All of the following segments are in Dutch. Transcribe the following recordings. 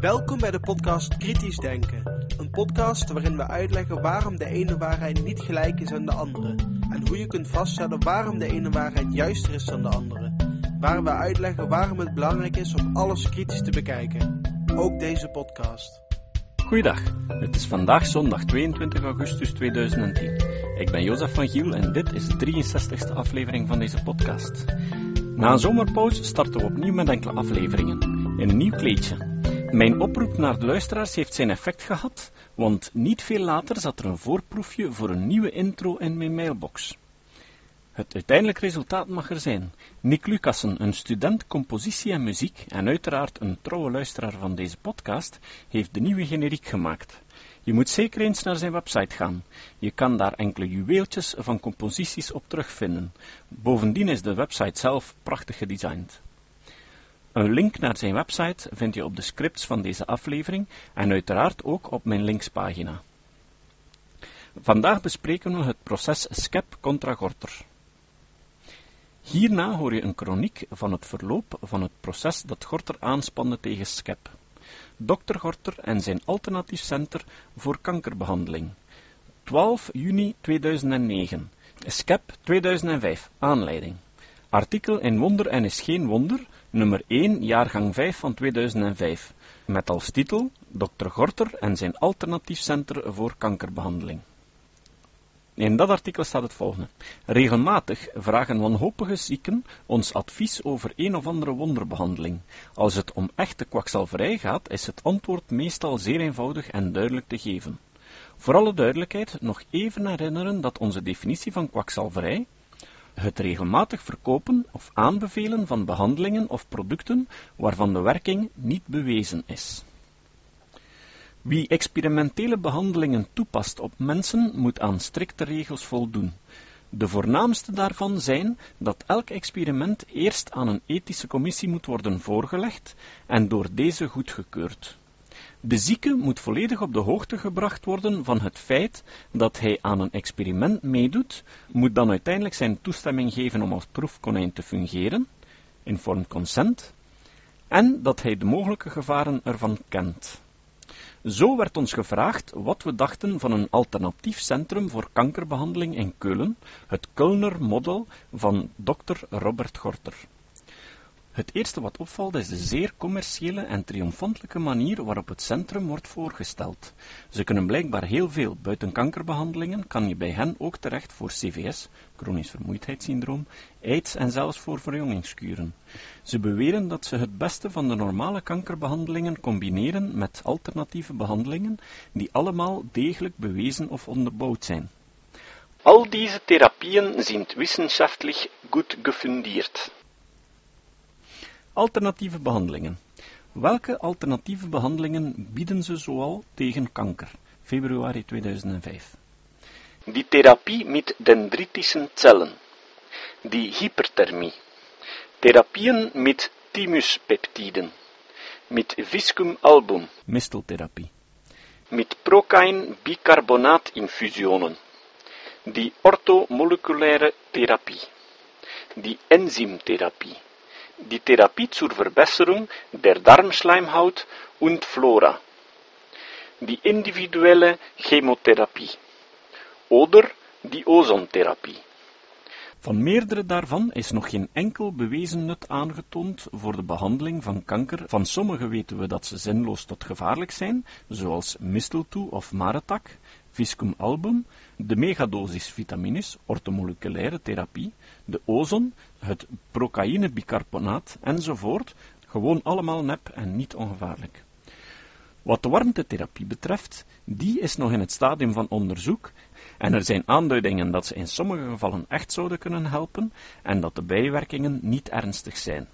Welkom bij de podcast Kritisch Denken. Een podcast waarin we uitleggen waarom de ene waarheid niet gelijk is aan de andere. En hoe je kunt vaststellen waarom de ene waarheid juister is dan de andere. Waar we uitleggen waarom het belangrijk is om alles kritisch te bekijken. Ook deze podcast. Goeiedag, het is vandaag zondag 22 augustus 2010. Ik ben Jozef van Giel en dit is de 63ste aflevering van deze podcast. Na een zomerpauze starten we opnieuw met enkele afleveringen, in een nieuw kleedje. Mijn oproep naar de luisteraars heeft zijn effect gehad, want niet veel later zat er een voorproefje voor een nieuwe intro in mijn mailbox. Het uiteindelijk resultaat mag er zijn. Nick Lucassen, een student compositie en muziek en uiteraard een trouwe luisteraar van deze podcast, heeft de nieuwe generiek gemaakt. Je moet zeker eens naar zijn website gaan. Je kan daar enkele juweeltjes van composities op terugvinden. Bovendien is de website zelf prachtig gedesigned. Een link naar zijn website vind je op de scripts van deze aflevering en uiteraard ook op mijn linkspagina. Vandaag bespreken we het proces SCEP contra Gorter. Hierna hoor je een chroniek van het verloop van het proces dat Gorter aanspande tegen SCEP. Dr. Gorter en zijn alternatief center voor kankerbehandeling. 12 juni 2009. SCEP 2005. Aanleiding. Artikel in Wonder en is geen wonder, nummer 1, jaargang 5 van 2005, met als titel Dr. Gorter en zijn alternatief center voor kankerbehandeling. In dat artikel staat het volgende. Regelmatig vragen wanhopige zieken ons advies over een of andere wonderbehandeling. Als het om echte kwakzalverij gaat, is het antwoord meestal zeer eenvoudig en duidelijk te geven. Voor alle duidelijkheid nog even herinneren dat onze definitie van kwakzalverij, het regelmatig verkopen of aanbevelen van behandelingen of producten waarvan de werking niet bewezen is. Wie experimentele behandelingen toepast op mensen, moet aan strikte regels voldoen. De voornaamste daarvan zijn dat elk experiment eerst aan een ethische commissie moet worden voorgelegd en door deze goedgekeurd. De zieke moet volledig op de hoogte gebracht worden van het feit dat hij aan een experiment meedoet, moet dan uiteindelijk zijn toestemming geven om als proefkonijn te fungeren, informed consent, en dat hij de mogelijke gevaren ervan kent. Zo werd ons gevraagd wat we dachten van een alternatief centrum voor kankerbehandeling in Keulen, het Kölner Model van Dr. Robert Gorter. Het eerste wat opvalt is de zeer commerciële en triomfantelijke manier waarop het centrum wordt voorgesteld. Ze kunnen blijkbaar heel veel. Buiten kankerbehandelingen kan je bij hen ook terecht voor CVS, chronisch vermoeidheidssyndroom, aids en zelfs voor verjongingskuren. Ze beweren dat ze het beste van de normale kankerbehandelingen combineren met alternatieve behandelingen die allemaal degelijk bewezen of onderbouwd zijn. Al deze therapieën zijn wissenschaftlich goed gefundeerd. Alternatieve behandelingen. Welke alternatieve behandelingen bieden ze zoal tegen kanker? Februari 2005. Die therapie met dendritische cellen. Die hyperthermie. Therapieën met thymuspeptiden. Met viscum album. Misteltherapie. Met procain bicarbonaatinfusionen. Die orthomoleculaire therapie. Die enzymtherapie die Therapie zur Verbesserung der Darmschleimhaut und Flora, die individuelle Chemotherapie oder die Ozontherapie. Van meerdere daarvan is nog geen enkel bewezen nut aangetoond voor de behandeling van kanker. Van sommige weten we dat ze zinloos tot gevaarlijk zijn, zoals mistletoe of maretak, viscum album, de megadosis vitamines, ortomoleculaire therapie, de ozon, het procaïnebicarbonaat enzovoort, gewoon allemaal nep en niet ongevaarlijk. Wat de warmtetherapie betreft, die is nog in het stadium van onderzoek en er zijn aanduidingen dat ze in sommige gevallen echt zouden kunnen helpen en dat de bijwerkingen niet ernstig zijn.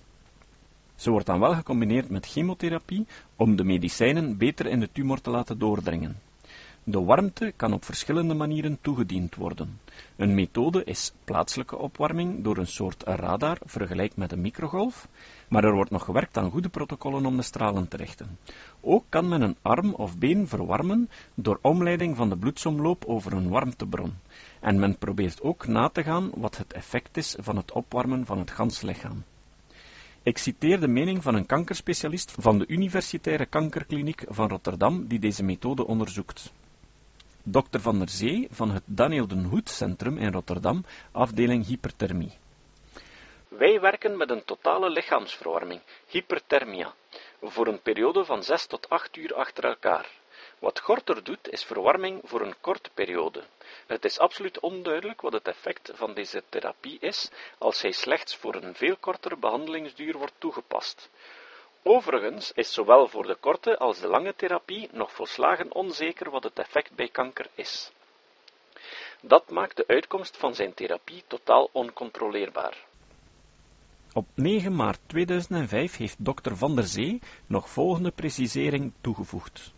Ze wordt dan wel gecombineerd met chemotherapie om de medicijnen beter in de tumor te laten doordringen. De warmte kan op verschillende manieren toegediend worden. Een methode is plaatselijke opwarming door een soort radar, vergelijk met een microgolf, maar er wordt nog gewerkt aan goede protocollen om de stralen te richten. Ook kan men een arm of been verwarmen door omleiding van de bloedsomloop over een warmtebron. En men probeert ook na te gaan wat het effect is van het opwarmen van het gans lichaam. Ik citeer de mening van een kankerspecialist van de Universitaire Kankerkliniek van Rotterdam die deze methode onderzoekt. Dr. van der Zee van het Daniel den Hoed Centrum in Rotterdam, afdeling hyperthermie. Wij werken met een totale lichaamsverwarming, hyperthermia, voor een periode van 6 tot 8 uur achter elkaar. Wat Gorter doet, is verwarming voor een korte periode. Het is absoluut onduidelijk wat het effect van deze therapie is als hij slechts voor een veel kortere behandelingsduur wordt toegepast. Overigens is zowel voor de korte als de lange therapie nog volslagen onzeker wat het effect bij kanker is. Dat maakt de uitkomst van zijn therapie totaal oncontroleerbaar. Op 9 maart 2005 heeft dokter Van der Zee nog volgende precisering toegevoegd.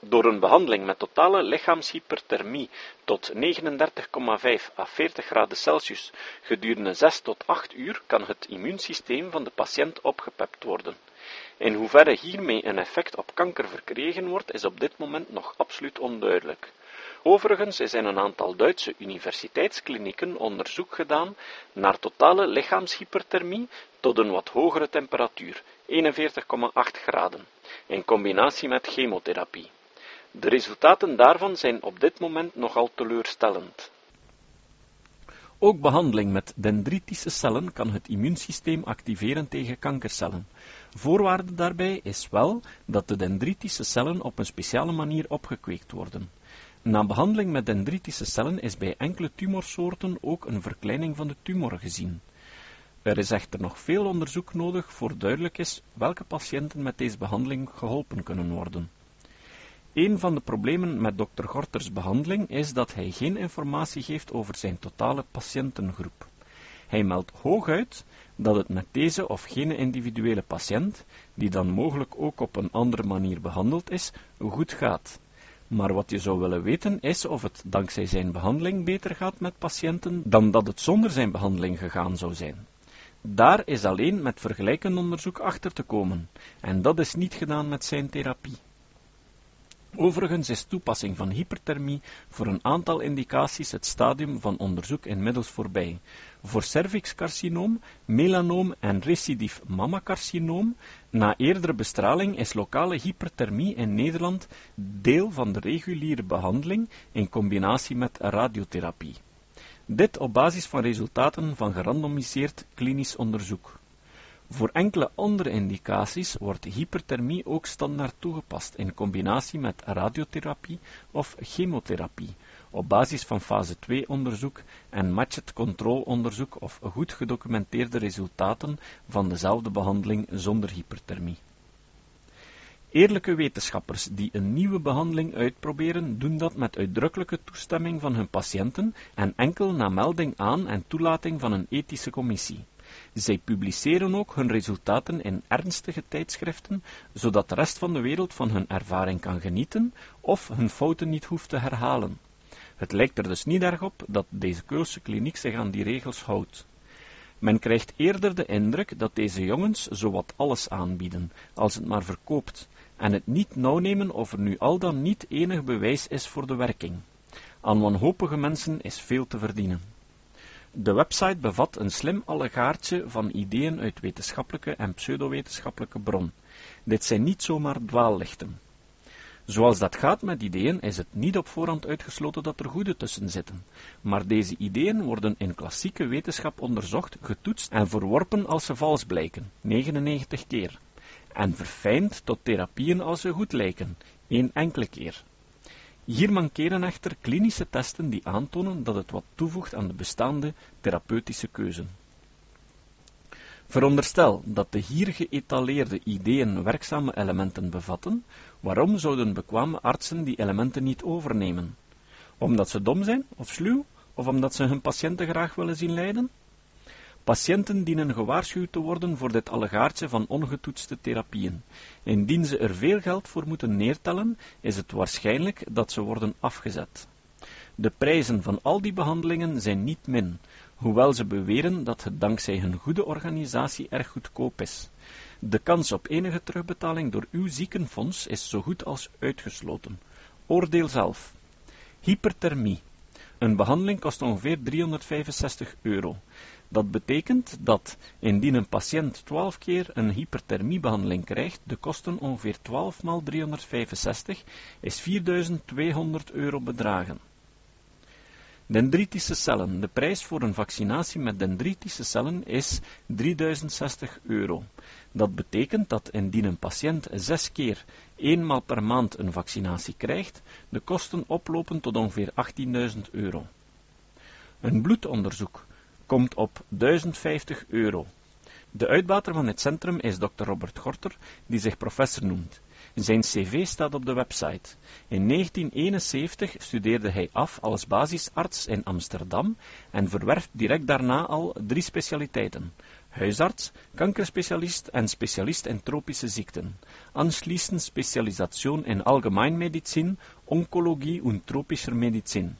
Door een behandeling met totale lichaamshyperthermie tot 39,5 à 40 graden Celsius gedurende 6 tot 8 uur kan het immuunsysteem van de patiënt opgepept worden. In hoeverre hiermee een effect op kanker verkregen wordt, is op dit moment nog absoluut onduidelijk. Overigens is in een aantal Duitse universiteitsklinieken onderzoek gedaan naar totale lichaamshyperthermie tot een wat hogere temperatuur, 41,8 graden, in combinatie met chemotherapie. De resultaten daarvan zijn op dit moment nogal teleurstellend. Ook behandeling met dendritische cellen kan het immuunsysteem activeren tegen kankercellen. Voorwaarde daarbij is wel dat de dendritische cellen op een speciale manier opgekweekt worden. Na behandeling met dendritische cellen is bij enkele tumorsoorten ook een verkleining van de tumor gezien. Er is echter nog veel onderzoek nodig voor duidelijk is welke patiënten met deze behandeling geholpen kunnen worden. Een van de problemen met Dr. Gorters behandeling is dat hij geen informatie geeft over zijn totale patiëntengroep. Hij meldt hooguit dat het met deze of gene individuele patiënt, die dan mogelijk ook op een andere manier behandeld is, goed gaat. Maar wat je zou willen weten is of het dankzij zijn behandeling beter gaat met patiënten dan dat het zonder zijn behandeling gegaan zou zijn. Daar is alleen met vergelijkend onderzoek achter te komen, en dat is niet gedaan met zijn therapie. Overigens is toepassing van hyperthermie voor een aantal indicaties het stadium van onderzoek inmiddels voorbij. Voor cervixcarcinoom, melanoom en recidief mammacarcinoom, na eerdere bestraling is lokale hyperthermie in Nederland deel van de reguliere behandeling in combinatie met radiotherapie. Dit op basis van resultaten van gerandomiseerd klinisch onderzoek. Voor enkele andere indicaties wordt hyperthermie ook standaard toegepast in combinatie met radiotherapie of chemotherapie, op basis van fase 2 onderzoek en matched control onderzoek of goed gedocumenteerde resultaten van dezelfde behandeling zonder hyperthermie. Eerlijke wetenschappers die een nieuwe behandeling uitproberen, doen dat met uitdrukkelijke toestemming van hun patiënten en enkel na melding aan en toelating van een ethische commissie. Zij publiceren ook hun resultaten in ernstige tijdschriften, zodat de rest van de wereld van hun ervaring kan genieten of hun fouten niet hoeft te herhalen. Het lijkt er dus niet erg op dat deze Keulse kliniek zich aan die regels houdt. Men krijgt eerder de indruk dat deze jongens zowat alles aanbieden, als het maar verkoopt, en het niet nauw nemen of er nu al dan niet enig bewijs is voor de werking. Aan wanhopige mensen is veel te verdienen. De website bevat een slim allegaartje van ideeën uit wetenschappelijke en pseudowetenschappelijke bron. Dit zijn niet zomaar dwaallichten. Zoals dat gaat met ideeën is het niet op voorhand uitgesloten dat er goede tussen zitten, maar deze ideeën worden in klassieke wetenschap onderzocht, getoetst en verworpen als ze vals blijken, 99 keer, en verfijnd tot therapieën als ze goed lijken, één enkele keer. Hier mankeren echter klinische testen die aantonen dat het wat toevoegt aan de bestaande therapeutische keuze. Veronderstel dat de hier geëtaleerde ideeën werkzame elementen bevatten, waarom zouden bekwame artsen die elementen niet overnemen? Omdat ze dom zijn of sluw, of omdat ze hun patiënten graag willen zien lijden? Patiënten dienen gewaarschuwd te worden voor dit allegaartje van ongetoetste therapieën. Indien ze er veel geld voor moeten neertellen, is het waarschijnlijk dat ze worden afgezet. De prijzen van al die behandelingen zijn niet min, hoewel ze beweren dat het dankzij hun goede organisatie erg goedkoop is. De kans op enige terugbetaling door uw ziekenfonds is zo goed als uitgesloten. Oordeel zelf. Hyperthermie. Een behandeling kost ongeveer 365 euro. Dat betekent dat indien een patiënt 12 keer een hyperthermiebehandeling krijgt, de kosten ongeveer 12 maal 365 is 4200 euro bedragen. Dendritische cellen. De prijs voor een vaccinatie met dendritische cellen is 3060 euro. Dat betekent dat indien een patiënt zes keer eenmaal per maand een vaccinatie krijgt, de kosten oplopen tot ongeveer 18.000 euro. Een bloedonderzoek komt op 1050 euro. De uitbater van het centrum is Dr. Robert Gorter, die zich professor noemt. Zijn cv staat op de website. In 1971 studeerde hij af als basisarts in Amsterdam en verwerft direct daarna al drie specialiteiten. Huisarts, kankerspecialist en specialist in tropische ziekten. Anschließend Spezialisation in Allgemeinmedizin, Onkologie und tropischer Medizin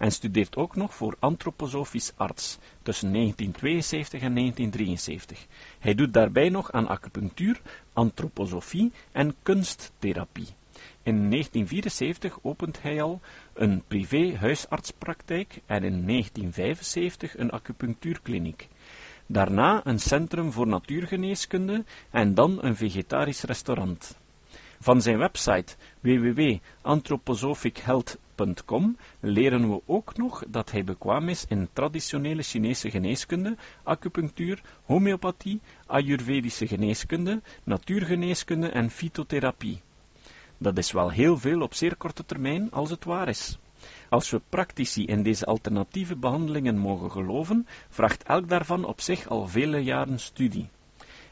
en studeert ook nog voor antroposofisch arts tussen 1972 en 1973. Hij doet daarbij nog aan acupunctuur, antroposofie en kunsttherapie. In 1974 opent hij al een privé huisartspraktijk en in 1975 een acupunctuurkliniek. Daarna een centrum voor natuurgeneeskunde en dan een vegetarisch restaurant. Van zijn website www.anthroposophichealth.com leren we ook nog dat hij bekwaam is in traditionele Chinese geneeskunde, acupunctuur, homeopathie, ayurvedische geneeskunde, natuurgeneeskunde en fytotherapie. Dat is wel heel veel op zeer korte termijn, als het waar is. Als we praktici in deze alternatieve behandelingen mogen geloven, vraagt elk daarvan op zich al vele jaren studie.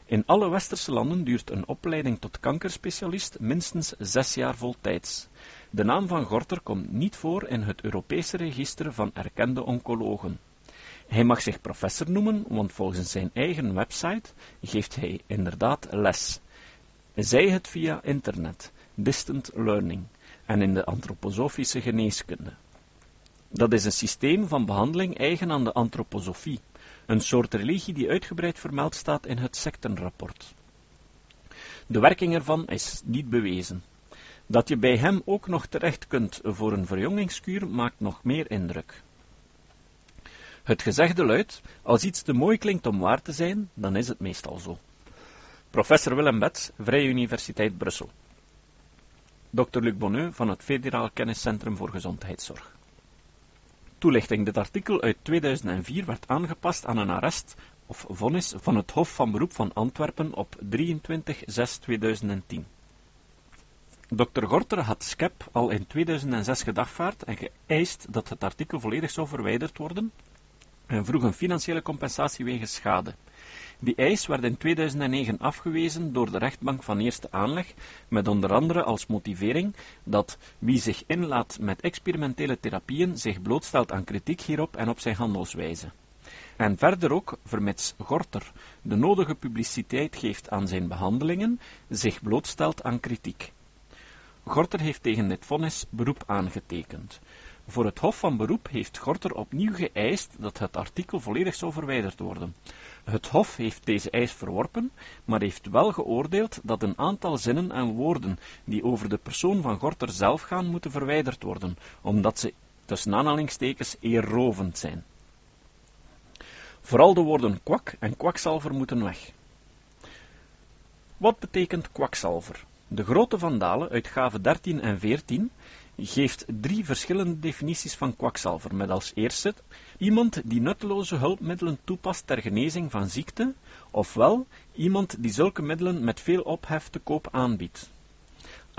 In alle westerse landen duurt een opleiding tot kankerspecialist minstens zes jaar voltijds. De naam van Gorter komt niet voor in het Europese register van erkende oncologen. Hij mag zich professor noemen, want volgens zijn eigen website geeft hij inderdaad les. Zij het via internet, distant learning, en in de antroposofische geneeskunde. Dat is een systeem van behandeling eigen aan de antroposofie, een soort religie die uitgebreid vermeld staat in het sectenrapport. De werking ervan is niet bewezen. Dat je bij hem ook nog terecht kunt voor een verjongingskuur maakt nog meer indruk. Het gezegde luidt, als iets te mooi klinkt om waar te zijn, dan is het meestal zo. Professor Willem Bets, Vrije Universiteit Brussel. Dr. Luc Bonneux van het Federaal Kenniscentrum voor Gezondheidszorg. Toelichting. Dit artikel uit 2004 werd aangepast aan een arrest of vonnis van het Hof van Beroep van Antwerpen op 23-6-2010. Dr. Gorter had SCEP al in 2006 gedagvaard en geëist dat het artikel volledig zou verwijderd worden en vroeg een financiële compensatie wegens schade. Die eis werd in 2009 afgewezen door de rechtbank van eerste aanleg, met onder andere als motivering dat wie zich inlaat met experimentele therapieën zich blootstelt aan kritiek hierop en op zijn handelswijze. En verder ook, vermits Gorter de nodige publiciteit geeft aan zijn behandelingen, zich blootstelt aan kritiek. Gorter heeft tegen dit vonnis beroep aangetekend. Voor het Hof van Beroep heeft Gorter opnieuw geëist dat het artikel volledig zou verwijderd worden. Het Hof heeft deze eis verworpen, maar heeft wel geoordeeld dat een aantal zinnen en woorden die over de persoon van Gorter zelf gaan moeten verwijderd worden, omdat ze tussen aanhalingstekens eerrovend zijn. Vooral de woorden kwak en kwakzalver moeten weg. Wat betekent kwakzalver? De grote vandalen, uitgave 13 en 14, geeft drie verschillende definities van kwakzalver, met als eerste iemand die nutteloze hulpmiddelen toepast ter genezing van ziekte, ofwel iemand die zulke middelen met veel ophef te koop aanbiedt.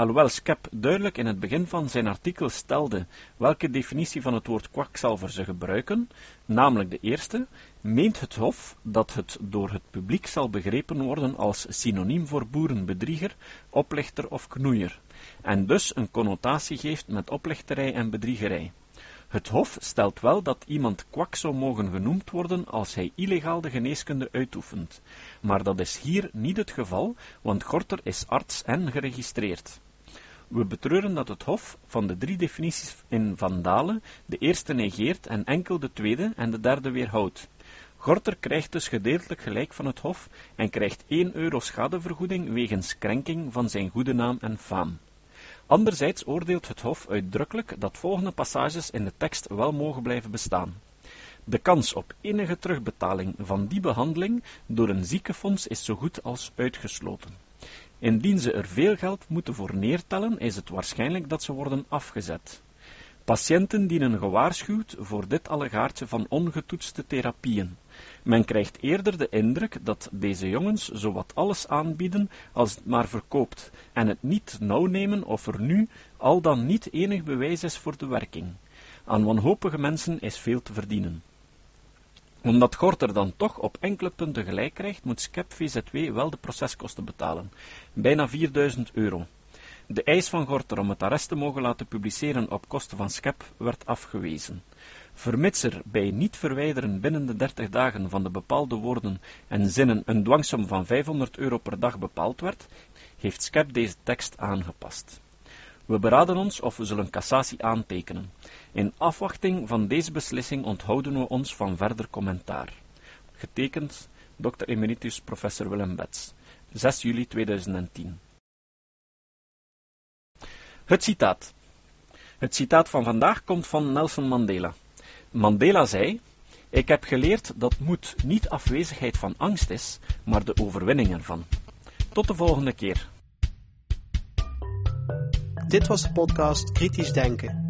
Alhoewel Skep duidelijk in het begin van zijn artikel stelde welke definitie van het woord kwakzalver ze gebruiken, namelijk de eerste, meent het Hof dat het door het publiek zal begrepen worden als synoniem voor boerenbedrieger, oplichter of knoeier, en dus een connotatie geeft met oplichterij en bedriegerij. Het Hof stelt wel dat iemand kwak zou mogen genoemd worden als hij illegaal de geneeskunde uitoefent, maar dat is hier niet het geval, want Gorter is arts en geregistreerd. We betreuren dat het Hof van de drie definities in Vandalen de eerste negeert en enkel de tweede en de derde weerhoudt. Gorter krijgt dus gedeeltelijk gelijk van het Hof en krijgt 1 euro schadevergoeding wegens krenking van zijn goede naam en faam. Anderzijds oordeelt het Hof uitdrukkelijk dat volgende passages in de tekst wel mogen blijven bestaan. De kans op enige terugbetaling van die behandeling door een ziekenfonds is zo goed als uitgesloten. Indien ze er veel geld moeten voor neertellen, is het waarschijnlijk dat ze worden afgezet. Patiënten dienen gewaarschuwd voor dit allegaartje van ongetoetste therapieën. Men krijgt eerder de indruk dat deze jongens zowat alles aanbieden als het maar verkoopt, en het niet nauw nemen of er nu al dan niet enig bewijs is voor de werking. Aan wanhopige mensen is veel te verdienen. Omdat Gorter dan toch op enkele punten gelijk krijgt, moet Skep VZW wel de proceskosten betalen, bijna 4000 euro. De eis van Gorter om het arrest te mogen laten publiceren op kosten van Skep werd afgewezen. Vermits er bij niet verwijderen binnen de 30 dagen van de bepaalde woorden en zinnen een dwangsom van 500 euro per dag bepaald werd, heeft Skep deze tekst aangepast. We beraden ons of we zullen cassatie aantekenen. In afwachting van deze beslissing onthouden we ons van verder commentaar. Getekend Dr. Emeritus Professor Willem Betts, 6 juli 2010. Het citaat. Het citaat van vandaag komt van Nelson Mandela. Mandela zei: Ik heb geleerd dat moed niet afwezigheid van angst is, maar de overwinning ervan. Tot de volgende keer. Dit was de podcast Kritisch Denken.